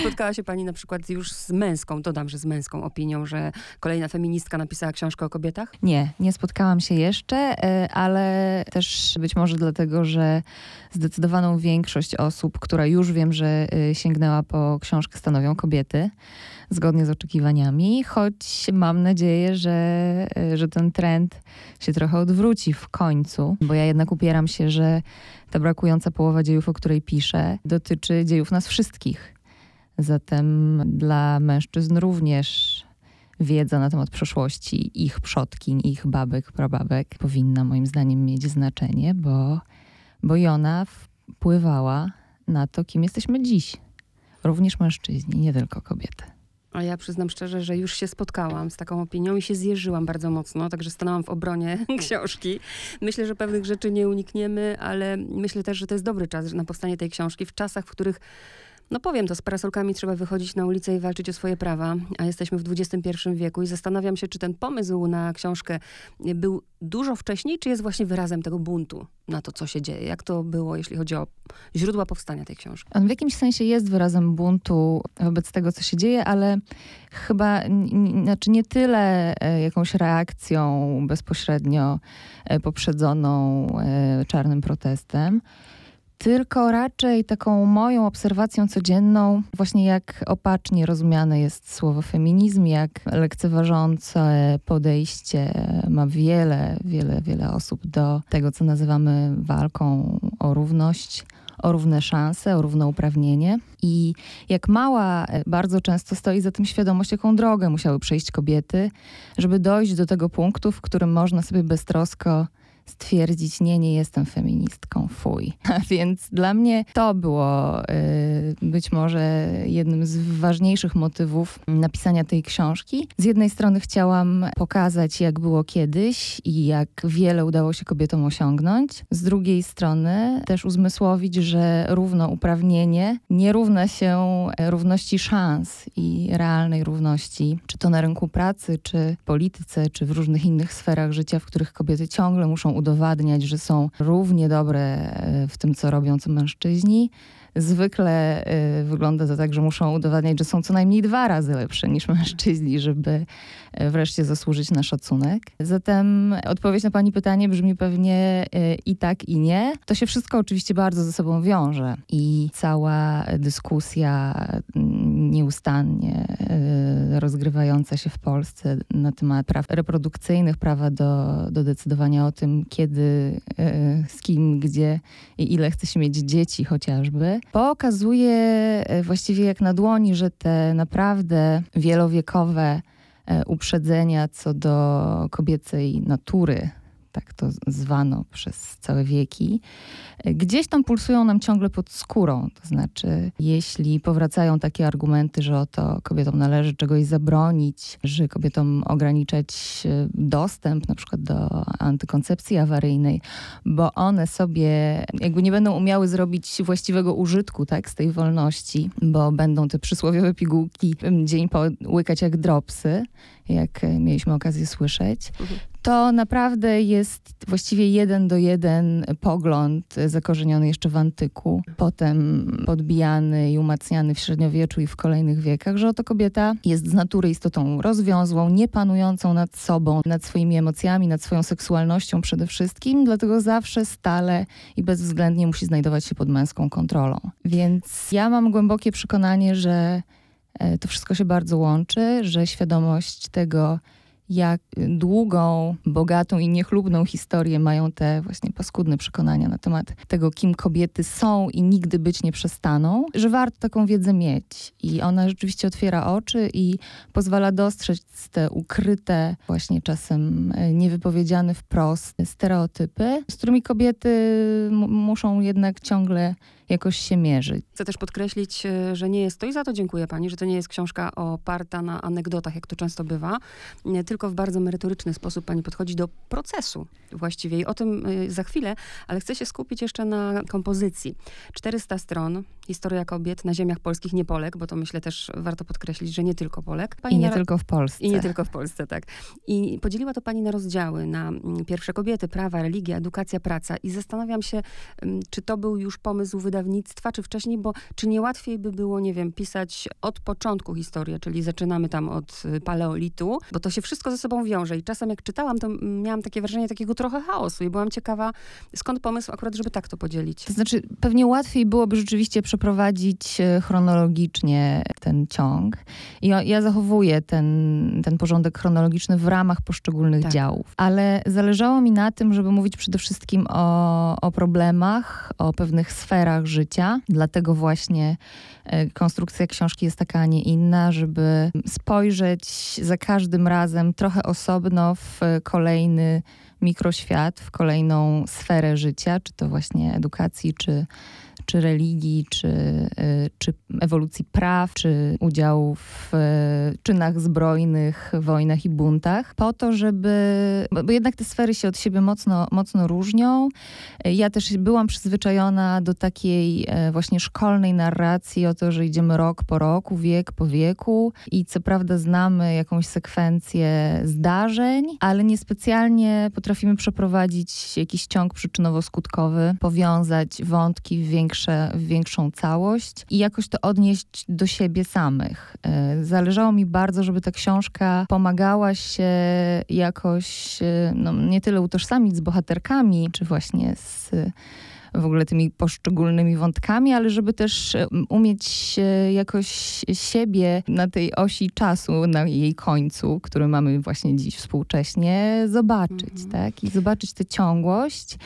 spotkała się pani na przykład już z męską, dodam, że z męską opinią, że kolejna feministka napisała książkę o kobietach? Nie, nie spotkałam się jeszcze, e, ale też być może dlatego, że zdecydowaną większość osób, która już wiem, że e, sięgnęła po książkę, stanowią kobiety, zgodnie z oczekiwaniami, choć mam nadzieję, że, e, że ten trend się trochę odwróci w końcu, bo ja jednak upieram się, że ta brakująca połowa dziejów, o której piszę, dotyczy dziejów nas wszystkich. Zatem dla mężczyzn również wiedza na temat przeszłości ich przodkiń, ich babek, prababek powinna moim zdaniem mieć znaczenie, bo, bo i ona wpływała na to, kim jesteśmy dziś. Również mężczyźni, nie tylko kobiety. A ja przyznam szczerze, że już się spotkałam z taką opinią i się zjeżyłam bardzo mocno, także stanęłam w obronie książki. Myślę, że pewnych rzeczy nie unikniemy, ale myślę też, że to jest dobry czas na powstanie tej książki w czasach, w których no powiem to, z parasolkami trzeba wychodzić na ulicę i walczyć o swoje prawa, a jesteśmy w XXI wieku i zastanawiam się, czy ten pomysł na książkę był dużo wcześniej, czy jest właśnie wyrazem tego buntu na to, co się dzieje. Jak to było, jeśli chodzi o źródła powstania tej książki? On w jakimś sensie jest wyrazem buntu wobec tego, co się dzieje, ale chyba znaczy nie tyle e, jakąś reakcją bezpośrednio e, poprzedzoną e, czarnym protestem, tylko raczej taką moją obserwacją codzienną, właśnie jak opacznie rozumiane jest słowo feminizm, jak lekceważące podejście ma wiele, wiele, wiele osób do tego, co nazywamy walką o równość o równe szanse, o równouprawnienie. I jak mała, bardzo często stoi za tym świadomość, jaką drogę musiały przejść kobiety, żeby dojść do tego punktu, w którym można sobie beztrosko stwierdzić, nie, nie jestem feministką, fuj. A więc dla mnie to było y, być może jednym z ważniejszych motywów napisania tej książki. Z jednej strony chciałam pokazać, jak było kiedyś i jak wiele udało się kobietom osiągnąć. Z drugiej strony też uzmysłowić, że równouprawnienie nie równa się równości szans i realnej równości, czy to na rynku pracy, czy w polityce, czy w różnych innych sferach życia, w których kobiety ciągle muszą udowadniać, że są równie dobre e, w tym, co robią, co mężczyźni. Zwykle y, wygląda to tak, że muszą udowadniać, że są co najmniej dwa razy lepsze niż mężczyźni, żeby y, wreszcie zasłużyć na szacunek. Zatem odpowiedź na Pani pytanie brzmi pewnie y, i tak, i nie. To się wszystko oczywiście bardzo ze sobą wiąże i cała dyskusja nieustannie rozgrywająca się w Polsce na temat praw reprodukcyjnych, prawa do, do decydowania o tym, kiedy, z kim, gdzie i ile chce się mieć dzieci chociażby, pokazuje e, właściwie jak na dłoni, że te naprawdę wielowiekowe e, uprzedzenia co do kobiecej natury tak to zwano przez całe wieki, gdzieś tam pulsują nam ciągle pod skórą. To znaczy, jeśli powracają takie argumenty, że oto kobietom należy czegoś zabronić, że kobietom ograniczać e, dostęp na przykład do antykoncepcji awaryjnej, bo one sobie jakby nie będą umiały zrobić właściwego użytku tak, z tej wolności, bo będą te przysłowiowe pigułki dzień po łykać jak dropsy, jak mieliśmy okazję słyszeć, mhm to naprawdę jest właściwie jeden do jeden pogląd zakorzeniony jeszcze w antyku, potem podbijany i umacniany w średniowieczu i w kolejnych wiekach, że oto kobieta jest z natury istotą rozwiązłą, niepanującą nad sobą, nad swoimi emocjami, nad swoją seksualnością przede wszystkim, dlatego zawsze stale i bezwzględnie musi znajdować się pod męską kontrolą. Więc ja mam głębokie przekonanie, że e, to wszystko się bardzo łączy, że świadomość tego, jak długą, bogatą i niechlubną historię mają te właśnie paskudne przekonania na temat tego, kim kobiety są i nigdy być nie przestaną, że warto taką wiedzę mieć. I ona rzeczywiście otwiera oczy i pozwala dostrzec te ukryte, właśnie czasem e, niewypowiedziane wprost stereotypy, z którymi kobiety muszą jednak ciągle jakoś się mierzyć. Chcę też podkreślić, e, że nie jest to i za to dziękuję pani, że to nie jest książka oparta na anegdotach, jak to często bywa, tylko w bardzo merytoryczny sposób pani podchodzi do procesu właściwie i o tym e, za chwilę, ale chcę się skupić jeszcze na kompozycji. 400 stron, Historia kobiet na ziemiach polskich, nie Polek, bo to myślę też warto podkreślić, że nie tylko Polek. I nie nara- tylko w Polsce. I nie tylko w Polsce, tak. I podzieliła to pani na rozdziały, na mm, pierwsze kobiety, prawa, religia, edukacja, praca. I zastanawiam się, mm, czy to był już pomysł wydawnictwa, czy wcześniej, bo czy nie łatwiej by było, nie wiem, pisać od początku historię, czyli zaczynamy tam od y, paleolitu, bo to się wszystko ze sobą wiąże. I czasem jak czytałam, to miałam takie wrażenie takiego trochę chaosu i byłam ciekawa, skąd pomysł akurat, żeby tak to podzielić. To znaczy, pewnie łatwiej byłoby rzeczywiście przeprowadzić e, chronologicznie ten ciąg. I ja zachowuję ten, ten porządek chronologiczny w ramach poszczególnych Tak. działów. Ale zależało mi na tym, żeby mówić przede wszystkim o, o problemach, o pewnych sferach życia. Dlatego właśnie e, konstrukcja książki jest taka, a nie inna, żeby spojrzeć za każdym razem trochę osobno w e, kolejny mikroświat, w kolejną sferę życia, czy to właśnie edukacji, czy, czy religii, czy, y, czy ewolucji praw, czy udziału w y, czynach zbrojnych, wojnach i buntach, po to, żeby, bo, jednak te sfery się od siebie mocno, mocno różnią. Y, Ja też byłam przyzwyczajona do takiej e, właśnie szkolnej narracji o to, że idziemy rok po roku, wiek po wieku i co prawda znamy jakąś sekwencję zdarzeń, ale niespecjalnie potrafimy przeprowadzić jakiś ciąg przyczynowo-skutkowy, powiązać wątki w, większe, w większą całość i jakoś to odnieść do siebie samych. E, Zależało mi bardzo, żeby ta książka pomagała się jakoś e, no, nie tyle utożsamić z bohaterkami, czy właśnie z w ogóle tymi poszczególnymi wątkami, ale żeby też e, umieć e, jakoś siebie na tej osi czasu, na jej końcu, który mamy właśnie dziś współcześnie, zobaczyć, Mhm. tak? I zobaczyć tę ciągłość,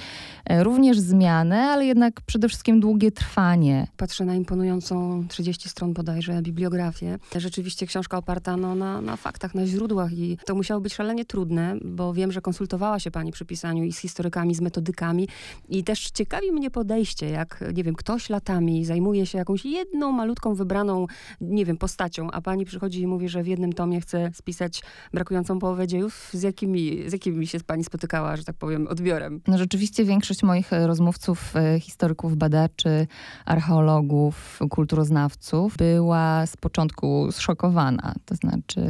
e, również zmianę, ale jednak przede wszystkim długie trwanie. Patrzę na imponującą 30 stron bodajże bibliografię. Rzeczywiście książka oparta no, na, na faktach, na źródłach i to musiało być szalenie trudne, bo wiem, że konsultowała się pani przy pisaniu i z historykami, z metodykami i też ciekawi mnie podejście, jak, nie wiem, ktoś latami zajmuje się jakąś jedną malutką wybraną, nie wiem, postacią, a pani przychodzi i mówi, że w jednym tomie chce spisać brakującą połowę dziejów. Z jakimi, z jakimi się pani spotykała, że tak powiem, odbiorem? No rzeczywiście większość moich e, rozmówców, e, historyków, badaczy, archeologów, kulturoznawców była z początku zszokowana. To znaczy,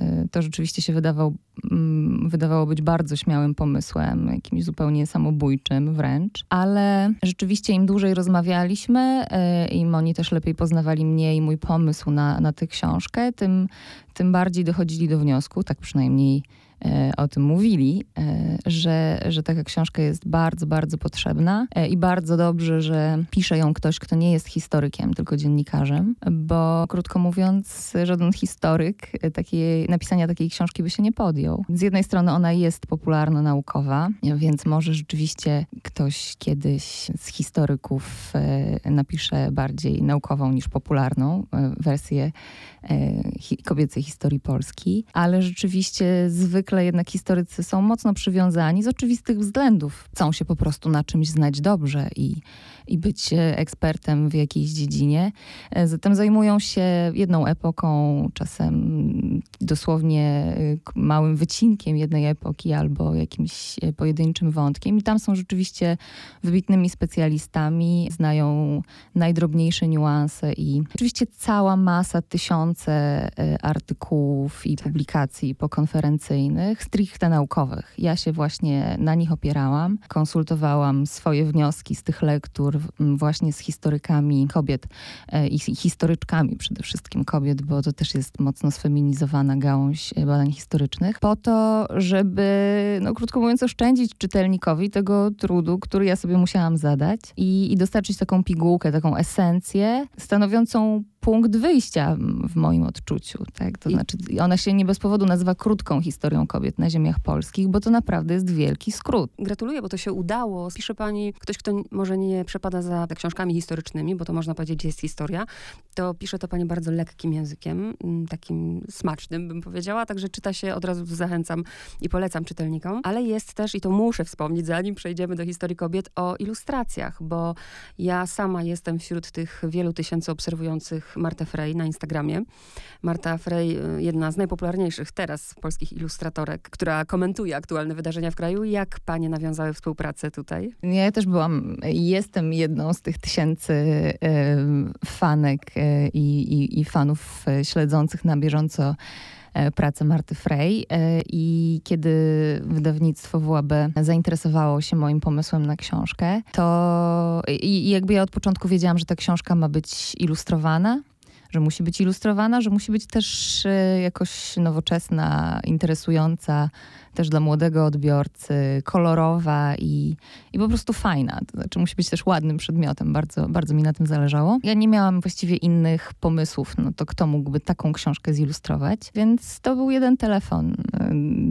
e, to rzeczywiście się wydawał, mm, wydawało być bardzo śmiałym pomysłem, jakimś zupełnie samobójczym wręcz, ale rzeczywiście im dłużej rozmawialiśmy, e, im oni też lepiej poznawali mnie i mój pomysł na, na tę książkę, tym, tym bardziej dochodzili do wniosku, tak przynajmniej o tym mówili, e, że, że taka książka jest bardzo, bardzo potrzebna e, i bardzo dobrze, że pisze ją ktoś, kto nie jest historykiem, tylko dziennikarzem, bo krótko mówiąc, żaden historyk e, takiej, napisania takiej książki by się nie podjął. Z jednej strony ona jest popularno-naukowa, więc może rzeczywiście ktoś kiedyś z historyków e, napisze bardziej naukową niż popularną e, wersję e, kobiecej historii Polski, ale rzeczywiście zwykle jednak historycy są mocno przywiązani z oczywistych względów. Chcą się po prostu na czymś znać dobrze i, i być e, ekspertem w jakiejś dziedzinie. E, Zatem zajmują się jedną epoką, czasem dosłownie e, małym wycinkiem jednej epoki albo jakimś pojedynczym wątkiem. I tam są rzeczywiście wybitnymi specjalistami, znają najdrobniejsze niuanse i oczywiście cała masa, tysiące artykułów i publikacji pokonferencyjnych, stricte naukowych. Ja się właśnie na nich opierałam, konsultowałam swoje wnioski z tych lektur właśnie z historykami kobiet e, i i historyczkami przede wszystkim kobiet, bo to też jest mocno sfeminizowana gałąź e, badań historycznych, po to, żeby, no krótko mówiąc, oszczędzić czytelnikowi tego trudu, który ja sobie musiałam zadać i, i dostarczyć taką pigułkę, taką esencję stanowiącą punkt wyjścia w moim odczuciu. Tak? To I- znaczy, ona się nie bez powodu nazywa krótką historią kobiet na ziemiach polskich, bo to naprawdę jest wielki skrót. Gratuluję, bo to się udało. Pisze pani, ktoś, kto może nie przepada za książkami historycznymi, bo to można powiedzieć jest historia, to pisze to pani bardzo lekkim językiem, takim smacznym, bym powiedziała, także czyta się, od razu zachęcam i polecam czytelnikom, ale jest też, i to muszę wspomnieć, zanim przejdziemy do historii kobiet, o ilustracjach, bo ja sama jestem wśród tych wielu tysięcy obserwujących Martę Frey na Instagramie. Marta Frey, y, jedna z najpopularniejszych teraz polskich ilustratorek, która komentuje aktualne wydarzenia w kraju. Jak panie nawiązały współpracę tutaj? Ja też byłam, jestem jedną z tych tysięcy y, fanek y, i, i fanów śledzących na bieżąco pracę Marty Frey i kiedy wydawnictwo WAB zainteresowało się moim pomysłem na książkę, to i jakby ja od początku wiedziałam, że ta książka ma być ilustrowana, że musi być ilustrowana, że musi być też e, jakoś nowoczesna, interesująca też dla młodego odbiorcy, kolorowa i, i po prostu fajna. To znaczy musi być też ładnym przedmiotem. Bardzo, bardzo mi na tym zależało. Ja nie miałam właściwie innych pomysłów, no to kto mógłby taką książkę zilustrować. Więc to był jeden telefon y,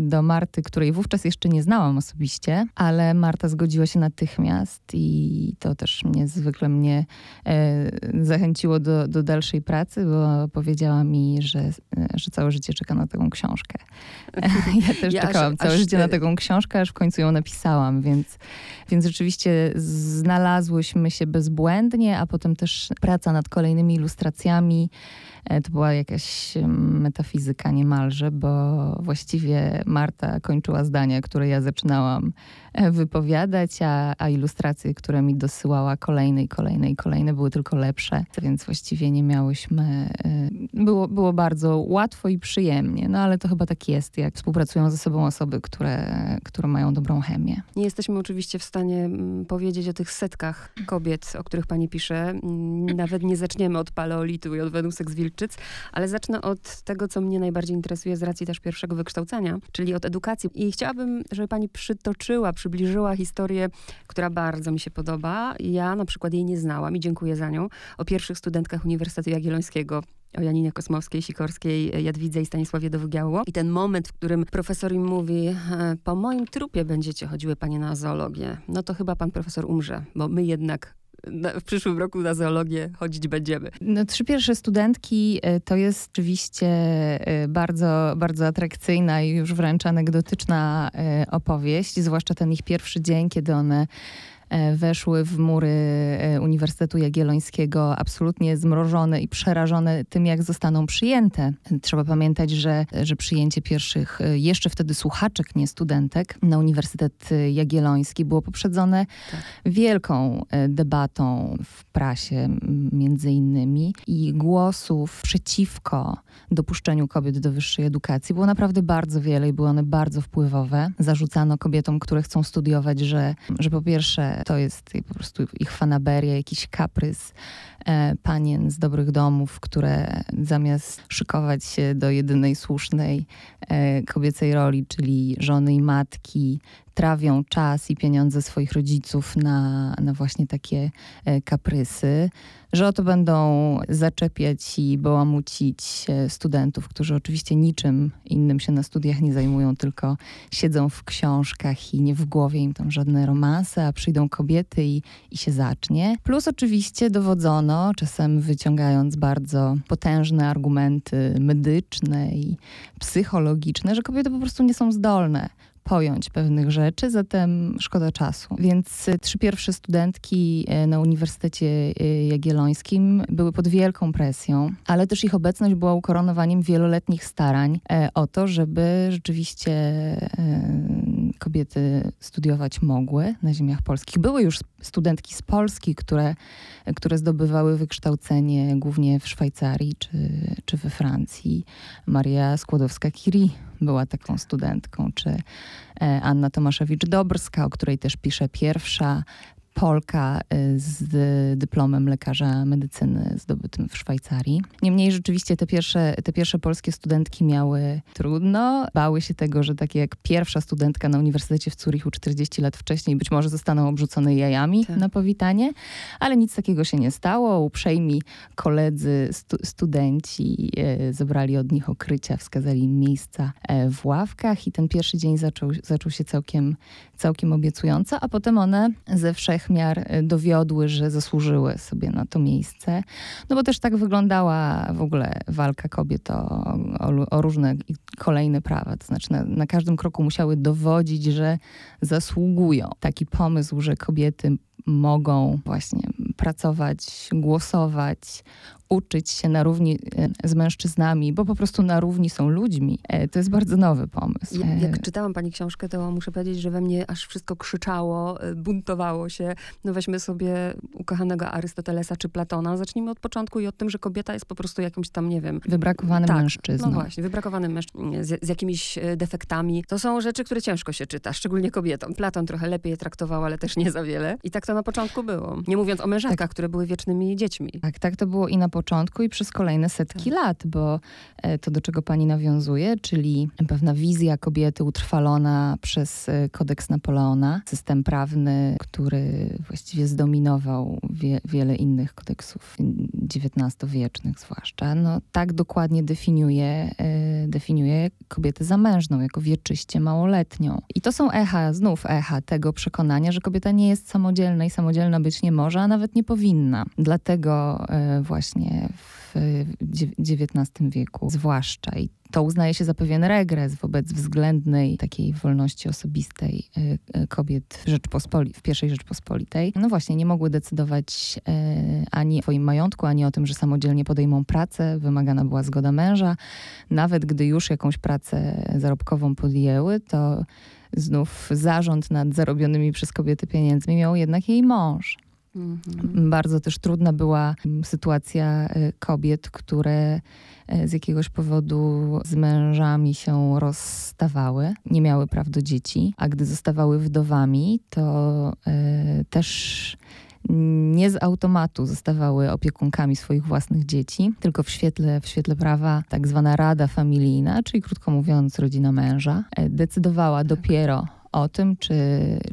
do Marty, której wówczas jeszcze nie znałam osobiście, ale Marta zgodziła się natychmiast i to też mnie zwykle mnie e, zachęciło do, do dalszej pracy, bo powiedziała mi, że, że całe życie czeka na taką książkę. Ja też ja czekałam czekałam całe życie na taką książkę, aż w końcu ją napisałam, więc, więc rzeczywiście znalazłyśmy się bezbłędnie, a potem też praca nad kolejnymi ilustracjami. E, to była jakaś metafizyka niemalże, bo właściwie Marta kończyła zdania, które ja zaczynałam e, wypowiadać, a, a ilustracje, które mi dosyłała kolejne i kolejne i kolejne były tylko lepsze, więc właściwie nie miałyśmy, e, było, było bardzo łatwo i przyjemnie, no ale to chyba tak jest, jak współpracują ze sobą osoby, które, które mają dobrą chemię. Nie jesteśmy oczywiście w stanie mm, powiedzieć o tych setkach kobiet, o których pani pisze. Nawet nie zaczniemy od paleolitu i od Wenusek z Ale zacznę od tego, co mnie najbardziej interesuje z racji też pierwszego wykształcenia, czyli od edukacji. I chciałabym, żeby pani przytoczyła, przybliżyła historię, która bardzo mi się podoba. Ja na przykład jej nie znałam i dziękuję za nią. O pierwszych studentkach Uniwersytetu Jagiellońskiego o Janinie Kosmowskiej, Sikorskiej, Jadwidze i Stanisławie Dowygiało. I ten moment, w którym profesor im mówi, e, po moim trupie będziecie chodziły panie na zoologię, no to chyba pan profesor umrze, bo my jednak w przyszłym roku na zoologię chodzić będziemy. No, trzy pierwsze studentki e, to jest oczywiście e, bardzo, bardzo atrakcyjna i już wręcz anegdotyczna opowieść, zwłaszcza ten ich pierwszy dzień, kiedy one weszły w mury e, Uniwersytetu Jagiellońskiego absolutnie zmrożone i przerażone tym, jak zostaną przyjęte. Trzeba pamiętać, że, że przyjęcie pierwszych, e, jeszcze wtedy słuchaczek, nie studentek, na Uniwersytet Jagielloński było poprzedzone tak. wielką debatą w prasie, między innymi, i głosów przeciwko dopuszczeniu kobiet do wyższej edukacji było naprawdę bardzo wiele i były one bardzo wpływowe. Zarzucano kobietom, które chcą studiować, że, że po pierwsze to jest po prostu ich fanaberia, jakiś kaprys panien z dobrych domów, które zamiast szykować się do jedynej słusznej e, kobiecej roli, czyli żony i matki, trawią czas i pieniądze swoich rodziców na, na właśnie takie e, kaprysy, że oto będą zaczepiać i bałamucić e, studentów, którzy oczywiście niczym innym się na studiach nie zajmują, tylko siedzą w książkach i nie w głowie im tam żadne romanse, a przyjdą kobiety i, i się zacznie. Plus oczywiście dowodzono, czasem wyciągając bardzo potężne argumenty medyczne i psychologiczne, że kobiety po prostu nie są zdolne pojąć pewnych rzeczy, zatem szkoda czasu. Więc y, trzy pierwsze studentki y, na Uniwersytecie y, Jagiellońskim były pod wielką presją, ale też ich obecność była ukoronowaniem wieloletnich starań o to, żeby rzeczywiście kobiety studiować mogły na ziemiach polskich. Były już studentki z Polski, które, które zdobywały wykształcenie głównie w Szwajcarii czy, czy we Francji. Maria Skłodowska-Curie była taką studentką, czy e, Anna Tomaszewicz-Dobrska, o której też pisze pierwsza Polka y, z dyplomem lekarza medycyny zdobytym w Szwajcarii. Niemniej rzeczywiście te pierwsze, te pierwsze polskie studentki miały trudno. Bały się tego, że takie jak pierwsza studentka na Uniwersytecie w Zurichu 40 lat wcześniej być może zostaną obrzucone jajami tak. na powitanie, ale nic takiego się nie stało. Uprzejmi koledzy, stu, studenci e, zebrali od nich okrycia, wskazali im miejsca e, w ławkach i ten pierwszy dzień zaczął, zaczął się całkiem, całkiem obiecująco, a potem one ze wszech wszechmiar e, dowiodły, że zasłużyły sobie na to miejsce. No bo też tak wyglądała w ogóle walka kobiet o, o, o różne kolejne prawa. To znaczy na, na każdym kroku musiały dowodzić, że zasługują. Taki pomysł, że kobiety mogą właśnie pracować, głosować, uczyć się na równi e, z mężczyznami, bo po prostu na równi są ludźmi. E, to jest bardzo nowy pomysł. Jak, jak czytałam pani książkę, to muszę powiedzieć, że we mnie aż wszystko krzyczało, e, buntowało się. No weźmy sobie ukochanego Arystotelesa czy Platona. Zacznijmy od początku i od tym, że kobieta jest po prostu jakimś tam, nie wiem... Wybrakowanym tak, mężczyzną. No właśnie, wybrakowanym mężczyzną z, z jakimiś defektami. To są rzeczy, które ciężko się czyta, szczególnie kobietom. Platon trochę lepiej je traktował, ale też nie za wiele. I tak to na początku było. Nie mówiąc o mężatkach, tak. które były wiecznymi dziećmi. Tak, tak to było i na początku początku i przez kolejne setki tak. lat, bo e, to, do czego pani nawiązuje, czyli pewna wizja kobiety utrwalona przez e, kodeks Napoleona, system prawny, który właściwie zdominował wie, wiele innych kodeksów XIX-wiecznych zwłaszcza, no tak dokładnie definiuje, e, definiuje kobietę zamężną, jako wieczyście małoletnią. I to są echa, znów echa tego przekonania, że kobieta nie jest samodzielna i samodzielna być nie może, a nawet nie powinna. Dlatego właśnie w XIX wieku zwłaszcza. I to uznaje się za pewien regres wobec względnej takiej wolności osobistej y, y, kobiet w, w pierwszej Rzeczpospolitej. No właśnie, nie mogły decydować y, ani o swoim majątku, ani o tym, że samodzielnie podejmą pracę. Wymagana była zgoda męża. Nawet gdy już jakąś pracę zarobkową podjęły, to znów zarząd nad zarobionymi przez kobiety pieniędzmi miał jednak jej mąż. Mhm. Bardzo też trudna była sytuacja e, kobiet, które e, z jakiegoś powodu z mężami się rozstawały, nie miały praw do dzieci, a gdy zostawały wdowami, to y, też nie z automatu zostawały opiekunkami swoich własnych dzieci, tylko w świetle, w świetle prawa tak zwana rada familijna, czyli krótko mówiąc rodzina męża, decydowała dopiero o tym, czy,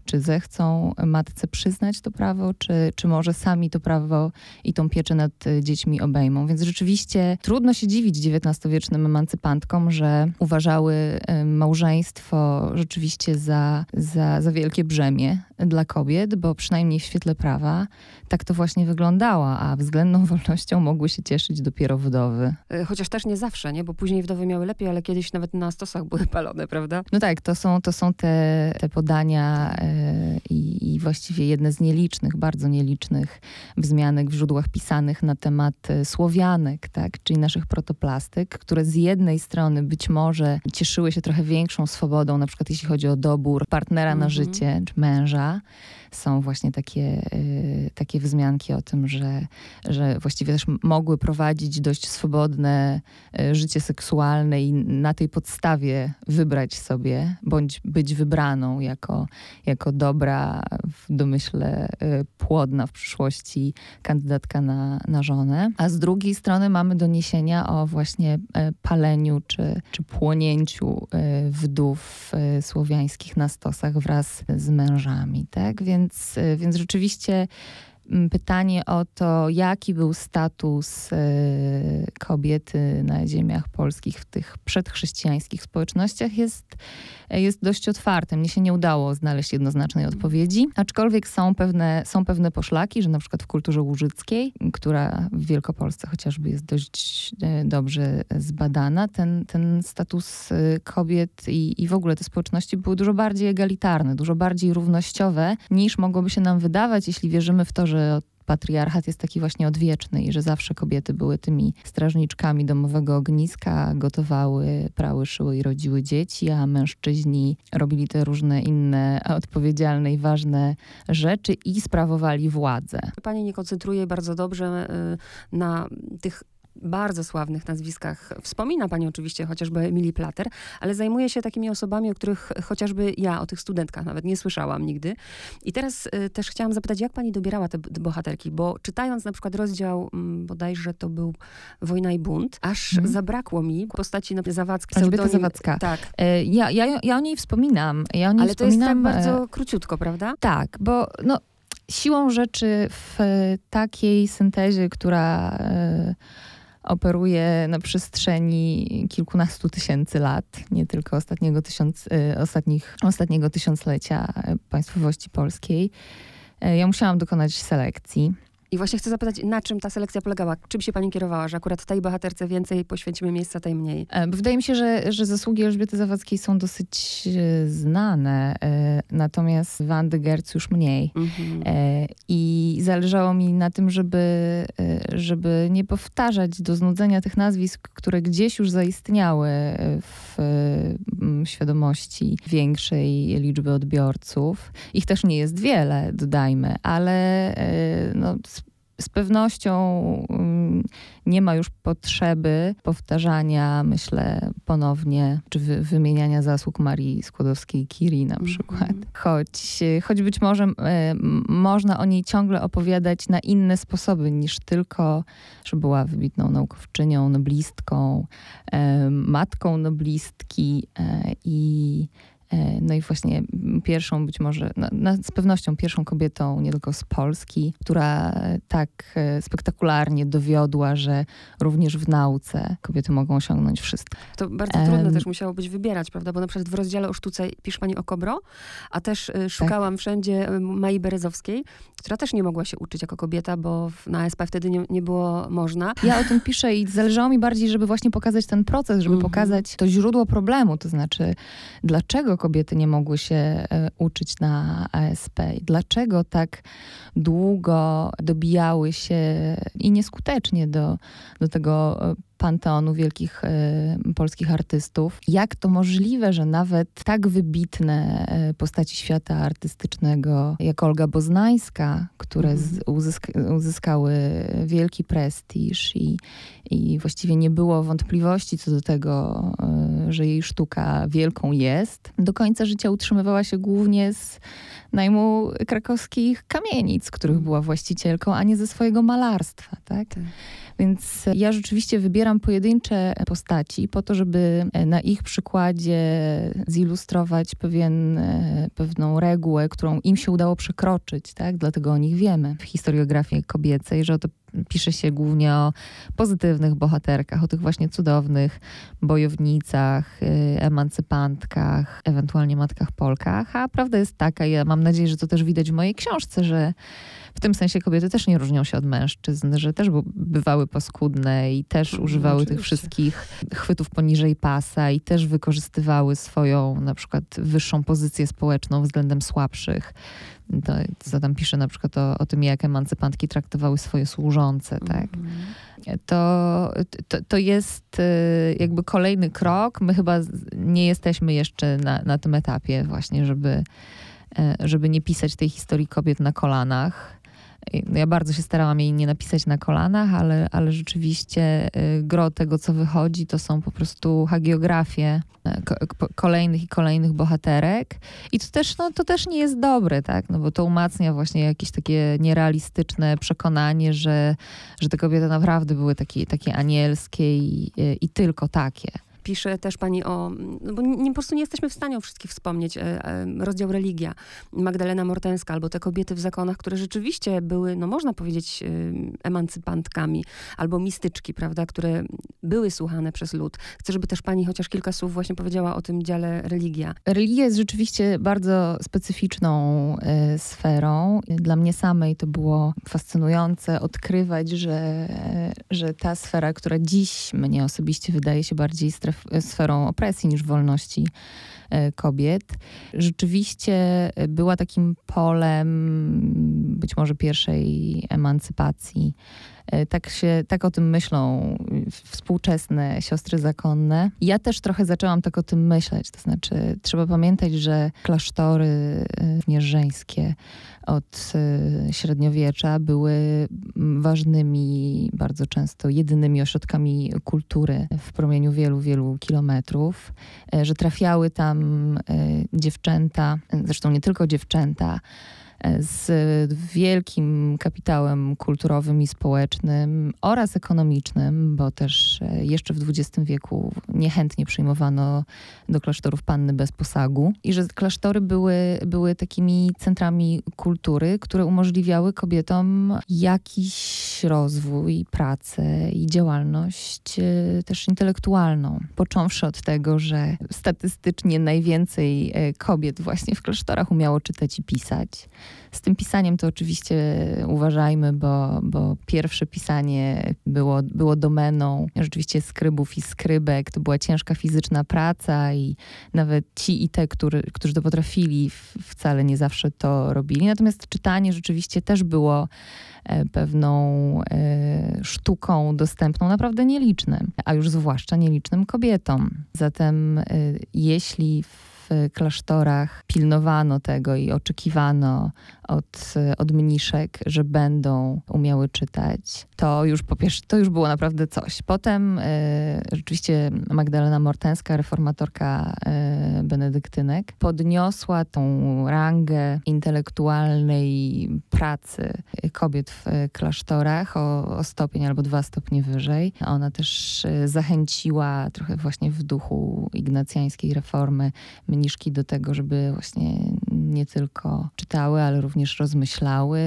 czy zechcą matce przyznać to prawo, czy, czy może sami to prawo i tą pieczę nad dziećmi obejmą. Więc rzeczywiście trudno się dziwić XIX-wiecznym emancypantkom, że uważały małżeństwo rzeczywiście za, za, za wielkie brzemię dla kobiet, bo przynajmniej w świetle prawa tak to właśnie wyglądało, a względną wolnością mogły się cieszyć dopiero wdowy. E, chociaż też nie zawsze, nie? Bo później wdowy miały lepiej, ale kiedyś nawet na stosach były palone, prawda? No tak, to są, to są te te podania e, i, i właściwie jedne z nielicznych, bardzo nielicznych wzmianek w źródłach pisanych na temat e, słowianek, tak, czyli naszych protoplastyk, które z jednej strony być może cieszyły się trochę większą swobodą, na przykład jeśli chodzi o dobór partnera na mhm. życie czy męża, są właśnie takie, y, takie wzmianki o tym, że, że właściwie też mogły prowadzić dość swobodne y, życie seksualne i na tej podstawie wybrać sobie, bądź być wybraną jako, jako dobra, w domyśle y, płodna w przyszłości kandydatka na, na żonę. A z drugiej strony mamy doniesienia o właśnie paleniu czy, czy płonięciu wdów słowiańskich na stosach wraz z mężami, tak? Więc więc, y, więc rzeczywiście pytanie o to, jaki był status y, kobiety na ziemiach polskich w tych przedchrześcijańskich społecznościach jest jest dość otwarte. Mnie się nie udało znaleźć jednoznacznej odpowiedzi, aczkolwiek są pewne, są pewne poszlaki, że na przykład w kulturze łużyckiej, która w Wielkopolsce chociażby jest dość e, dobrze zbadana, ten, ten status e, kobiet i, i w ogóle te społeczności były dużo bardziej egalitarne, dużo bardziej równościowe niż mogłoby się nam wydawać, jeśli wierzymy w to, że patriarchat jest taki właśnie odwieczny i że zawsze kobiety były tymi strażniczkami domowego ogniska, gotowały, prały, szyły i rodziły dzieci, a mężczyźni robili te różne inne odpowiedzialne i ważne rzeczy i sprawowali władzę. Pani nie koncentruje bardzo dobrze y, na tych bardzo sławnych nazwiskach wspomina pani oczywiście chociażby Emily Plater, ale zajmuje się takimi osobami, o których chociażby ja, o tych studentkach nawet nie słyszałam nigdy. I teraz y, też chciałam zapytać, jak pani dobierała te, te bohaterki, bo czytając na przykład rozdział, m, bodajże to był Wojna i bunt, aż mhm. zabrakło mi postaci na Zawadzkiej. Elżbieta Zawadzka. Tak. E, ja, ja, ja o niej wspominam. Ja o niej ale wspominam, to jest tak bardzo króciutko, prawda? Tak, bo no, siłą rzeczy w takiej syntezie, która... E, operuje na przestrzeni kilkunastu tysięcy lat, nie tylko ostatniego, tysiąc, y, ostatnich, ostatniego tysiąclecia państwowości polskiej. e, ja musiałam dokonać selekcji. I właśnie chcę zapytać, na czym ta selekcja polegała? Czym się pani kierowała, że akurat tej bohaterce więcej poświęcimy miejsca, tej mniej? E, Wydaje mi się, że, że zasługi Elżbiety Zawadzkiej są dosyć e, znane, e, natomiast Wandy Gerc już mniej. Mhm. I zależało mi na tym, żeby, żeby nie powtarzać do znudzenia tych nazwisk, które gdzieś już zaistniały w świadomości większej liczby odbiorców. Ich też nie jest wiele, dodajmy, ale no, z, pewnością mm, nie ma już potrzeby powtarzania, myślę, ponownie, czy wy, wymieniania zasług Marii Skłodowskiej-Curie na przykład. Mhm. Choć, choć być może m, można o niej ciągle opowiadać na inne sposoby niż tylko, że była wybitną naukowczynią, noblistką, e, matką noblistki e, i no i właśnie pierwszą być może, no, no, z pewnością pierwszą kobietą nie tylko z Polski, która e, tak e, spektakularnie dowiodła, że również w nauce kobiety mogą osiągnąć wszystko. To bardzo trudno też musiało być wybierać, prawda? Bo na przykład w rozdziale o sztuce pisze pani o Kobro, a też y, szukałam wszędzie y, Mai Berezowskiej, która też nie mogła się uczyć jako kobieta, bo na SP wtedy nie, nie było można. Ja o tym piszę i zależało mi bardziej, żeby właśnie pokazać ten proces, żeby Mhm. pokazać to źródło problemu, to znaczy dlaczego kobiety nie mogły się e, uczyć na ASP i dlaczego tak długo dobijały się i nieskutecznie do, do tego e, panteonu wielkich e, polskich artystów. Jak to możliwe, że nawet tak wybitne e, postaci świata artystycznego, jak Olga Boznańska, które Mhm. z, uzysk- uzyskały wielki prestiż i, i właściwie nie było wątpliwości co do tego, e, że jej sztuka wielką jest, do końca życia utrzymywała się głównie z najmu krakowskich kamienic, których była właścicielką, a nie ze swojego malarstwa. Tak? Tak. Więc ja rzeczywiście wybieram pojedyncze postaci po to, żeby na ich przykładzie zilustrować pewien, e, pewną regułę, którą im się udało przekroczyć, tak? Dlatego o nich wiemy w historiografii kobiecej, że to pisze się głównie o pozytywnych bohaterkach, o tych właśnie cudownych bojownicach, y, emancypantkach, ewentualnie matkach Polkach, a prawda jest taka, ja mam nadzieję, że to też widać w mojej książce, że w tym sensie kobiety też nie różnią się od mężczyzn, że też bywały paskudne i też Mhm, używały tych oczywiście. wszystkich chwytów poniżej pasa i też wykorzystywały swoją na przykład wyższą pozycję społeczną względem słabszych. To, co tam pisze na przykład o, o tym, jak emancypantki traktowały swoje służące, tak? Mhm. to, to, to jest y, jakby kolejny krok. My chyba nie jesteśmy jeszcze na, na tym etapie właśnie, żeby, e, żeby nie pisać tej historii kobiet na kolanach. Ja bardzo się starałam jej nie napisać na kolanach, ale, ale rzeczywiście y, gro tego, co wychodzi, to są po prostu hagiografie e, ko- ko- kolejnych i kolejnych bohaterek. I to też, no, to też nie jest dobre, tak? No bo to umacnia właśnie jakieś takie nierealistyczne przekonanie, że że te kobiety naprawdę były takie, takie anielskie i, i tylko takie. Pisze też pani o, no bo nie, po prostu nie jesteśmy w stanie o wszystkich wspomnieć. E, e, rozdział religia, Magdalena Mortenska, albo te kobiety w zakonach, które rzeczywiście były, no można powiedzieć, e, emancypantkami, albo mistyczki, prawda, które były słuchane przez lud. Chcę, żeby też pani chociaż kilka słów właśnie powiedziała o tym dziale religia. Religia jest rzeczywiście bardzo specyficzną sferą. Dla mnie samej to było fascynujące odkrywać, że, że ta sfera, która dziś mnie osobiście wydaje się bardziej stref, sferą opresji niż wolności e, kobiet, rzeczywiście e, była takim polem być może pierwszej emancypacji. E, Tak, się, tak o tym myślą y, współczesne siostry zakonne. Ja też trochę zaczęłam tak o tym myśleć. To znaczy, trzeba pamiętać, że klasztory y, wnieżeńskie od y, średniowiecza były ważnymi, bardzo często jedynymi ośrodkami kultury w promieniu wielu, wielu kilometrów, e, że trafiały tam e, dziewczęta, zresztą nie tylko dziewczęta, z wielkim kapitałem kulturowym i społecznym oraz ekonomicznym, bo też e, jeszcze w XX wieku niechętnie przyjmowano do klasztorów panny bez posagu i że klasztory były, były takimi centrami kultury, które umożliwiały kobietom jakiś rozwój, pracę i działalność e, też intelektualną. Począwszy od tego, że statystycznie najwięcej e, kobiet właśnie w klasztorach umiało czytać i pisać. Z tym pisaniem to oczywiście uważajmy, bo, bo pierwsze pisanie było, było domeną rzeczywiście skrybów i skrybek. To była ciężka fizyczna praca i nawet ci i te, który, którzy to potrafili, wcale nie zawsze to robili. Natomiast czytanie rzeczywiście też było e, pewną e, sztuką dostępną naprawdę nielicznym, a już zwłaszcza nielicznym kobietom. Zatem e, jeśli w klasztorach. Pilnowano tego i oczekiwano od, od mniszek, że będą umiały czytać, to już po pierwsze, to już było naprawdę coś. Potem y, rzeczywiście Magdalena Mortenska, reformatorka y, benedyktynek, podniosła tą rangę intelektualnej pracy kobiet w klasztorach o, o stopień albo dwa stopnie wyżej. Ona też y, zachęciła trochę właśnie w duchu ignacjańskiej reformy mniszki do tego, żeby właśnie nie tylko czytały, ale również rozmyślały,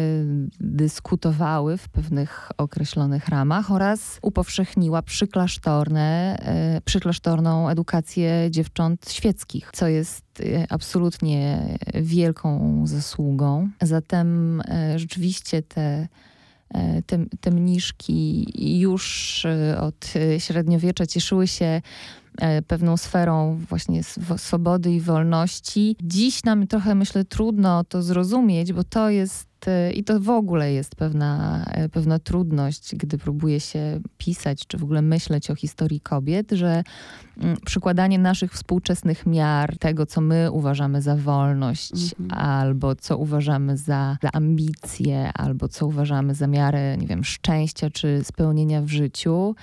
dyskutowały w pewnych określonych ramach oraz upowszechniła przyklasztorne, e, przyklasztorną edukację dziewcząt świeckich, co jest e, absolutnie wielką zasługą. Zatem e, rzeczywiście te te, te mniszki już od średniowiecza cieszyły się E, pewną sferą właśnie swobody i wolności. Dziś nam trochę, myślę, trudno to zrozumieć, bo to jest e, i to w ogóle jest pewna, e, pewna trudność, gdy próbuje się pisać, czy w ogóle myśleć o historii kobiet, że przykładanie naszych współczesnych miar, tego, co my uważamy za wolność, mhm. albo co uważamy za, za ambicje, albo co uważamy za miarę, nie wiem, szczęścia czy spełnienia w życiu,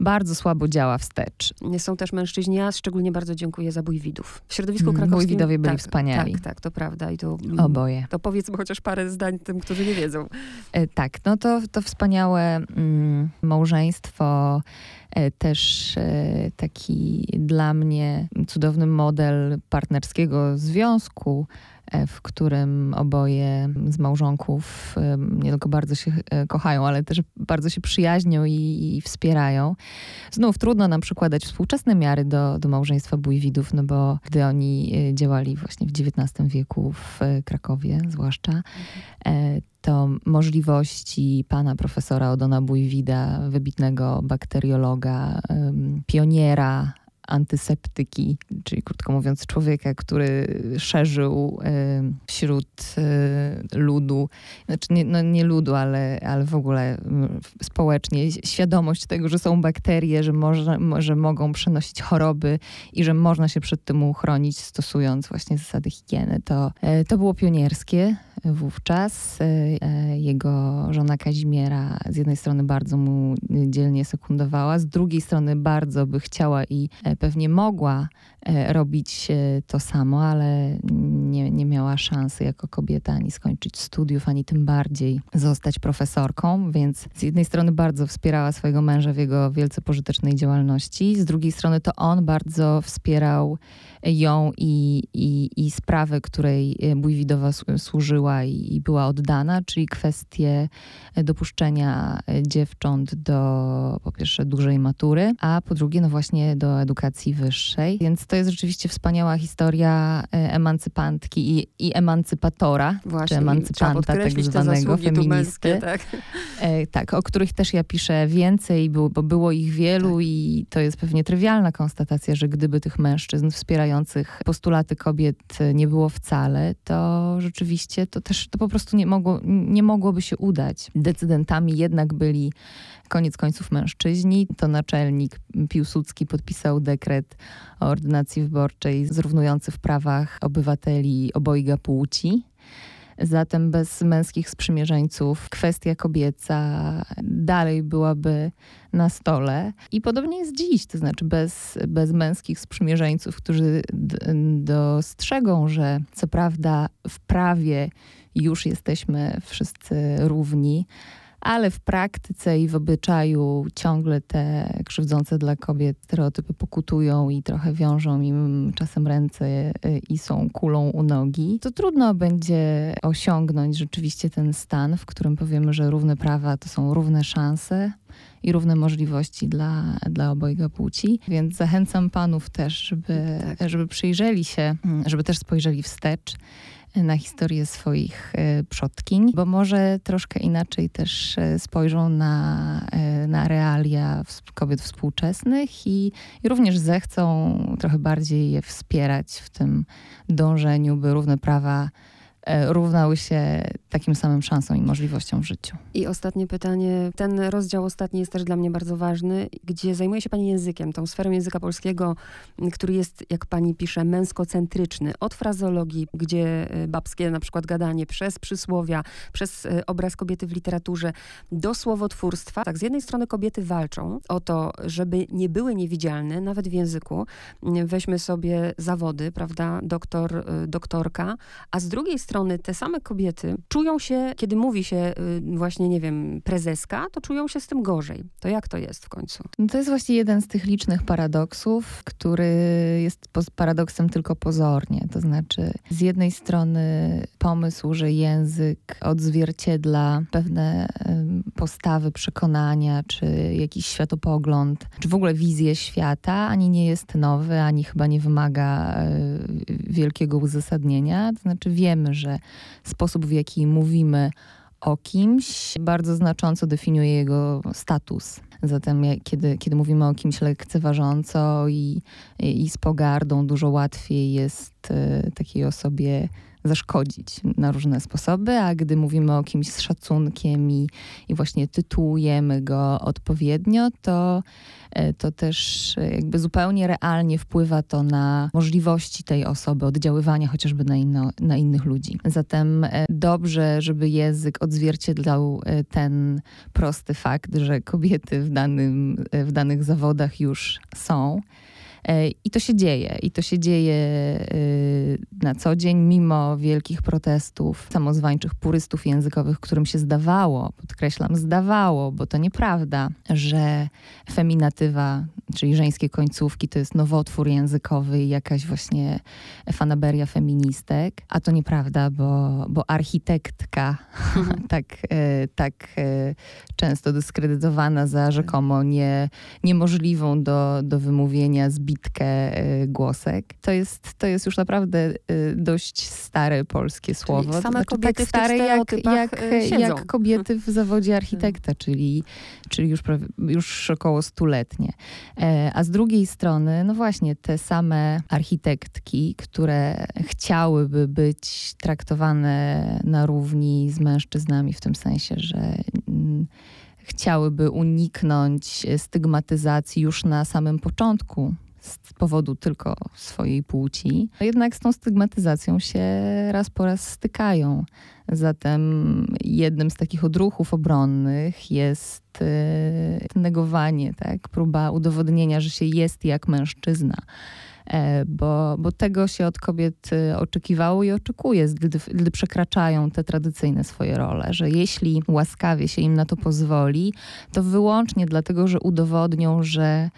bardzo słabo działa wstecz. Są też mężczyźni, ja szczególnie bardzo dziękuję za bójwidów. W środowisku mm, krakowskim... Bójwidowie byli tak, wspaniali. Tak, tak, to prawda. I to, mm, Oboje. To powiedzmy chociaż parę zdań tym, którzy nie wiedzą. E, tak, no to, to wspaniałe mm, małżeństwo, też e, taki dla mnie cudowny model partnerskiego związku, E, w którym oboje z małżonków nie tylko bardzo się e, kochają, ale też bardzo się przyjaźnią i, i wspierają. Znów trudno nam przykładać współczesne miary do, do małżeństwa Bójwidów, no bo gdy oni e, działali właśnie w XIX wieku w Krakowie zwłaszcza, możliwości pana profesora Odona Bójwida, wybitnego bakteriologa, pioniera antyseptyki, czyli krótko mówiąc człowieka, który szerzył wśród y, ludu, znaczy nie, no nie ludu, ale, ale w ogóle społecznie, świadomość tego, że są bakterie, że, można, że mogą przenosić choroby i że można się przed tym uchronić stosując właśnie zasady higieny. To, to było pionierskie wówczas. Jego żona Kazimiera z jednej strony bardzo mu dzielnie sekundowała, z drugiej strony bardzo by chciała i pewnie mogła e, robić e, to samo, ale nie, nie miała szansy jako kobieta ani skończyć studiów, ani tym bardziej zostać profesorką, więc z jednej strony bardzo wspierała swojego męża w jego wielce pożytecznej działalności, z drugiej strony to on bardzo wspierał ją i, i, i sprawę, której e, Bójwidowa służyła i, i była oddana, czyli kwestię dopuszczenia dziewcząt do po pierwsze dużej matury, a po drugie no właśnie do edukacji wyższej. Więc to jest rzeczywiście wspaniała historia e, emancypantki i, i emancypatora, właśnie, czy emancypanta tak zwanego, feministy. tak. E, tak, o których też ja piszę więcej, bo, bo było ich wielu tak. i to jest pewnie trywialna konstatacja, że gdyby tych mężczyzn wspierających postulaty kobiet nie było wcale, to rzeczywiście to też to po prostu nie, mogło, nie mogłoby się udać. Decydentami jednak byli koniec końców mężczyźni. To naczelnik Piłsudski podpisał dekret o ordynacji wyborczej zrównujący w prawach obywateli obojga płci. Zatem bez męskich sprzymierzeńców kwestia kobieca dalej byłaby na stole. I podobnie jest dziś, to znaczy bez, bez męskich sprzymierzeńców, którzy dostrzegą, że co prawda w prawie już jesteśmy wszyscy równi, ale w praktyce i w obyczaju ciągle te krzywdzące dla kobiet stereotypy pokutują i trochę wiążą im czasem ręce y, i są kulą u nogi, to trudno będzie osiągnąć rzeczywiście ten stan, w którym powiemy, że równe prawa to są równe szanse i równe możliwości dla, dla obojga płci. Więc zachęcam panów też, żeby, tak. żeby przyjrzeli się, żeby też spojrzeli wstecz na historię swoich e, przodkiń, bo może troszkę inaczej też e, spojrzą na, e, na realia kobiet współczesnych i, i również zechcą trochę bardziej je wspierać w tym dążeniu, by równe prawa równały się takim samym szansom i możliwościom w życiu. I ostatnie pytanie. Ten rozdział ostatni jest też dla mnie bardzo ważny, gdzie zajmuje się pani językiem, tą sferą języka polskiego, który jest, jak pani pisze, męskocentryczny. Od frazologii, gdzie y, babskie na przykład gadanie, przez przysłowia, przez y, obraz kobiety w literaturze, do słowotwórstwa. Tak, z jednej strony kobiety walczą o to, żeby nie były niewidzialne, nawet w języku. Weźmy sobie zawody, prawda, doktor, doktorka, a z drugiej strony te same kobiety czują się, kiedy mówi się y, właśnie, nie wiem, prezeska, to czują się z tym gorzej. To jak to jest w końcu? No to jest właśnie jeden z tych licznych paradoksów, który jest paradoksem tylko pozornie. To znaczy, z jednej strony pomysł, że język odzwierciedla pewne postawy, przekonania, czy jakiś światopogląd, czy w ogóle wizję świata, ani nie jest nowy, ani chyba nie wymaga e, wielkiego uzasadnienia. To znaczy, wiemy, że sposób, w jaki mówimy o kimś, bardzo znacząco definiuje jego status. Zatem kiedy, kiedy mówimy o kimś lekceważąco i, i, i z pogardą, dużo łatwiej jest e, takiej osobie zaszkodzić na różne sposoby, a gdy mówimy o kimś z szacunkiem i, i właśnie tytułujemy go odpowiednio, to, e, to też jakby zupełnie realnie wpływa to na możliwości tej osoby, oddziaływania chociażby na, inno, na innych ludzi. Zatem e, dobrze, żeby język odzwierciedlał e, ten prosty fakt, że kobiety w, danym, w danych zawodach już są. I to się dzieje. I to się dzieje e, na co dzień, mimo wielkich protestów samozwańczych purystów językowych, którym się zdawało, podkreślam, zdawało, bo to nieprawda, że feminatywa, czyli żeńskie końcówki, to jest nowotwór językowy i jakaś właśnie fanaberia feministek. A to nieprawda, bo, bo architektka, tak, e, tak e, często dyskredytowana za rzekomo nie, niemożliwą do, do wymówienia zbitkę e, głosek. To jest, to jest już naprawdę e, dość stare polskie słowo. To same w tych stare jak, jak, siedzą. jak kobiety w zawodzie architekta, czyli, czyli już, prawie, już około stuletnie. E, A z drugiej strony, no właśnie, te same architektki, które chciałyby być traktowane na równi z mężczyznami, w tym sensie, że mm, chciałyby uniknąć stygmatyzacji już na samym początku z powodu tylko swojej płci, jednak z tą stygmatyzacją się raz po raz stykają. Zatem jednym z takich odruchów obronnych jest e, negowanie, tak? próba udowodnienia, że się jest jak mężczyzna. E, Bo, bo tego się od kobiet e, oczekiwało i oczekuje, gdy, gdy przekraczają te tradycyjne swoje role, że jeśli łaskawie się im na to pozwoli, to wyłącznie dlatego, że udowodnią, że,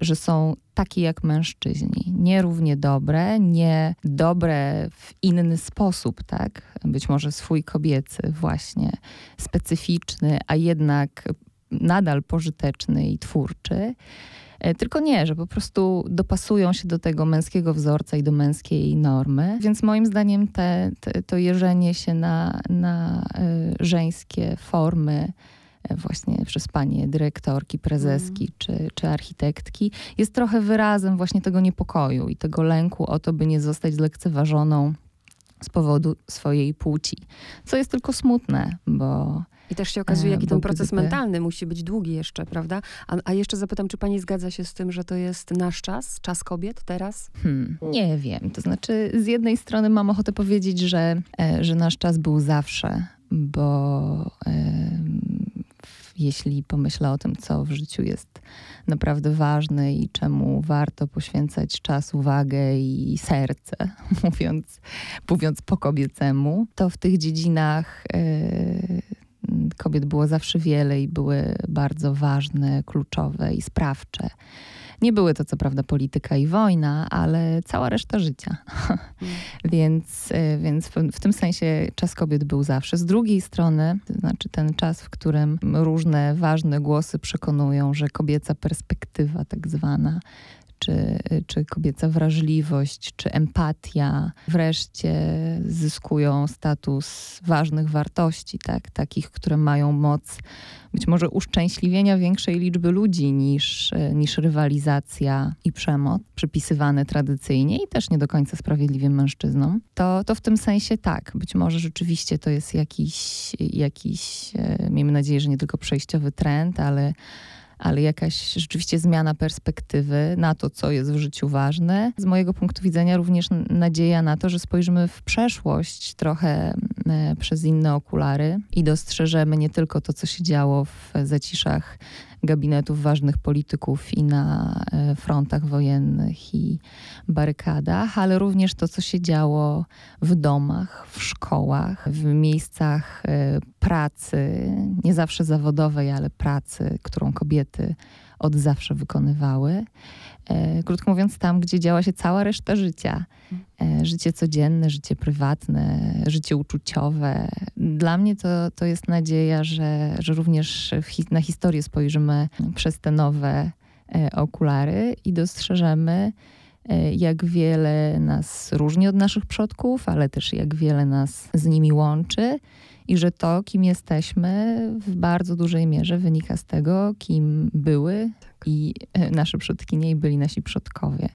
że są takie jak mężczyźni. Nie równie dobre, nie dobre w inny sposób, tak? Być może swój kobiecy, właśnie specyficzny, a jednak nadal pożyteczny i twórczy. E, Tylko nie, że po prostu dopasują się do tego męskiego wzorca i do męskiej normy. Więc moim zdaniem te, te, to jeżenie się na, na y, żeńskie formy e, właśnie przez panie dyrektorki, prezeski czy, czy architektki jest trochę wyrazem właśnie tego niepokoju i tego lęku o to, by nie zostać zlekceważoną z powodu swojej płci. Co jest tylko smutne, bo I też się okazuje, E, jaki ten proces gdyby- mentalny musi być długi jeszcze, prawda? A, a jeszcze zapytam, czy pani zgadza się z tym, że to jest nasz czas, czas kobiet teraz? Hmm, nie wiem. To znaczy, z jednej strony mam ochotę powiedzieć, że, e, że nasz czas był zawsze, bo w- jeśli pomyślę o tym, co w życiu jest naprawdę ważne i czemu warto poświęcać czas, uwagę i serce, mówiąc, mówiąc po kobiecemu, to w tych dziedzinach e, kobiet było zawsze wiele i były bardzo ważne, kluczowe i sprawcze. Nie były to co prawda polityka i wojna, ale cała reszta życia. więc e, więc w, w tym sensie czas kobiet był zawsze. Z drugiej strony, to znaczy ten czas, w którym różne ważne głosy przekonują, że kobieca perspektywa tak zwana, czy, czy kobieca wrażliwość, czy empatia wreszcie zyskują status ważnych wartości, tak? takich, które mają moc być może uszczęśliwienia większej liczby ludzi niż, niż rywalizacja i przemoc, przypisywane tradycyjnie i też nie do końca sprawiedliwie mężczyznom, to, to w tym sensie tak. Być może rzeczywiście to jest jakiś, jakiś, e, miejmy nadzieję, że nie tylko przejściowy trend, ale ale jakaś rzeczywiście zmiana perspektywy na to, co jest w życiu ważne. Z mojego punktu widzenia również nadzieja na to, że spojrzymy w przeszłość trochę przez inne okulary i dostrzeżemy nie tylko to, co się działo w zaciszach gabinetów ważnych polityków i na e, frontach wojennych i barykadach, ale również to, co się działo w domach, w szkołach, w miejscach e, pracy, nie zawsze zawodowej, ale pracy, którą kobiety od zawsze wykonywały. E, krótko mówiąc, tam, gdzie działa się cała reszta życia. Życie codzienne, życie prywatne, życie uczuciowe. Dla mnie to, to jest nadzieja, że, że również na historię spojrzymy przez te nowe okulary i dostrzeżemy, jak wiele nas różni od naszych przodków, ale też jak wiele nas z nimi łączy i że to, kim jesteśmy, w bardzo dużej mierze wynika z tego, kim były i nasze przodkinie i byli nasi przodkowie.